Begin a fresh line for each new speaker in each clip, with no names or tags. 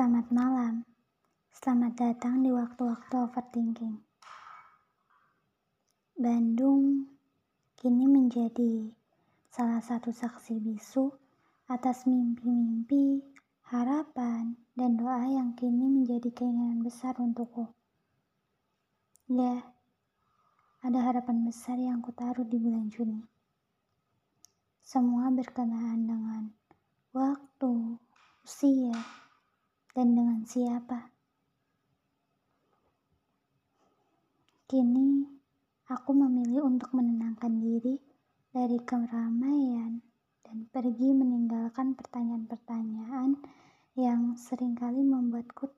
Selamat malam. Selamat datang di waktu-waktu overthinking. Bandung kini menjadi salah satu saksi bisu atas mimpi-mimpi, harapan, dan doa yang kini menjadi keinginan besar untukku. Ya, ada harapan besar yang kutaruh di bulan Juni. Semua berkenaan dengan waktu, usia, dan dengan siapa. Kini, aku memilih untuk menenangkan diri dari keramaian dan pergi meninggalkan pertanyaan-pertanyaan yang sering kali membuatku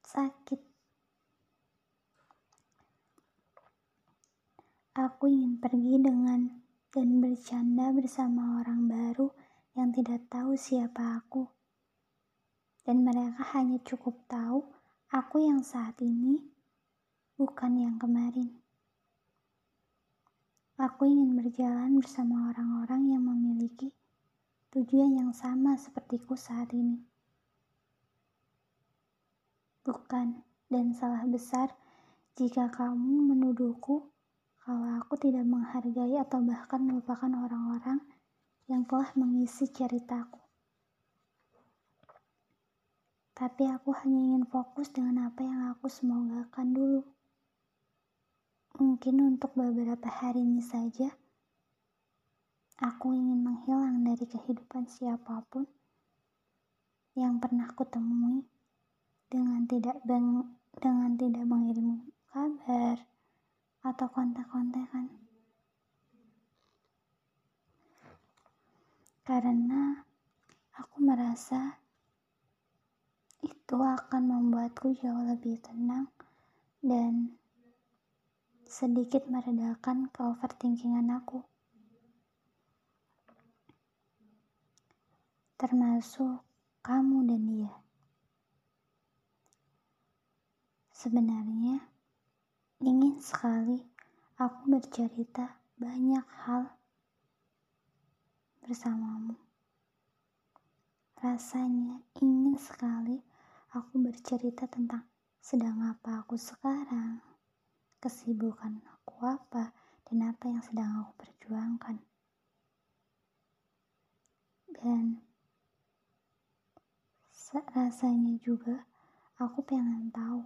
sakit. Aku ingin pergi dengan dan bercanda bersama orang baru yang tidak tahu siapa aku dan mereka hanya cukup tahu aku yang saat ini, bukan yang kemarin. Aku ingin berjalan bersama orang-orang yang memiliki tujuan yang sama sepertiku saat ini. Bukan, dan salah besar jika kamu menuduhku kalau aku tidak menghargai atau bahkan melupakan orang-orang yang telah mengisi ceritaku. Tapi aku hanya ingin fokus dengan apa yang aku semogakan dulu. Mungkin untuk beberapa hari ini saja, aku ingin menghilang dari kehidupan siapa pun yang pernah kutemui dengan tidak beng, dengan tidak mengirim kabar atau kontak-kontakan. Karena aku merasa itu akan membuatku jauh lebih tenang dan sedikit meredakan ke overthinkingan aku. Termasuk kamu dan dia. Sebenarnya, ingin sekali aku bercerita banyak hal bersamamu. Rasanya ingin sekali aku bercerita tentang sedang apa aku sekarang, kesibukan aku apa, dan apa yang sedang aku perjuangkan. Dan rasanya juga aku pengen tahu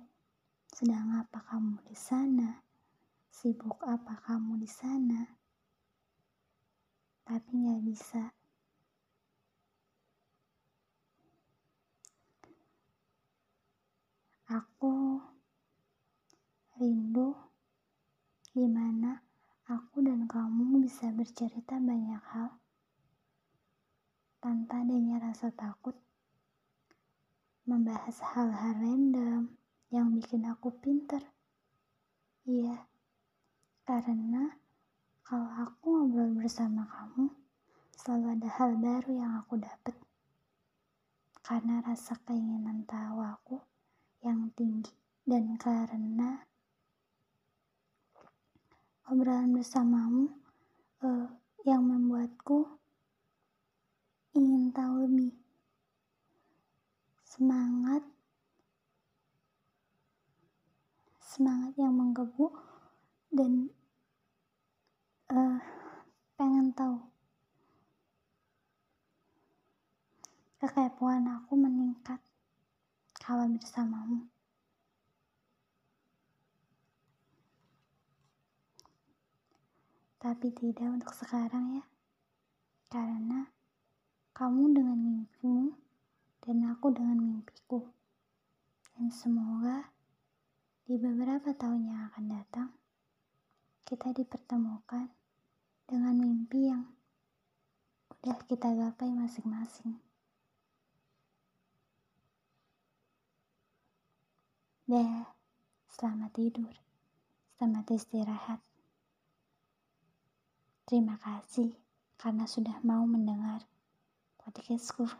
sedang apa kamu di sana, sibuk apa kamu di sana, tapi nggak bisa Aku rindu di mana aku dan kamu bisa bercerita banyak hal tanpa adanya rasa takut membahas hal-hal random yang bikin aku pinter. Iya, karena kalau aku ngobrol bersama kamu, selalu ada hal baru yang aku dapat. Karena rasa keinginan tahu aku yang tinggi. Dan karena obrolan bersamamu uh, yang membuatku ingin tahu lebih semangat semangat yang menggebu dan uh, pengen tahu kekepoan aku meningkat bersamamu. Tapi tidak untuk sekarang ya. Karena kamu dengan mimpimu dan aku dengan mimpiku. Dan semoga di beberapa tahun yang akan datang kita dipertemukan dengan mimpi yang udah kita gapai masing-masing. Deh, selamat tidur. Selamat istirahat. Terima kasih karena sudah mau mendengar podcastku.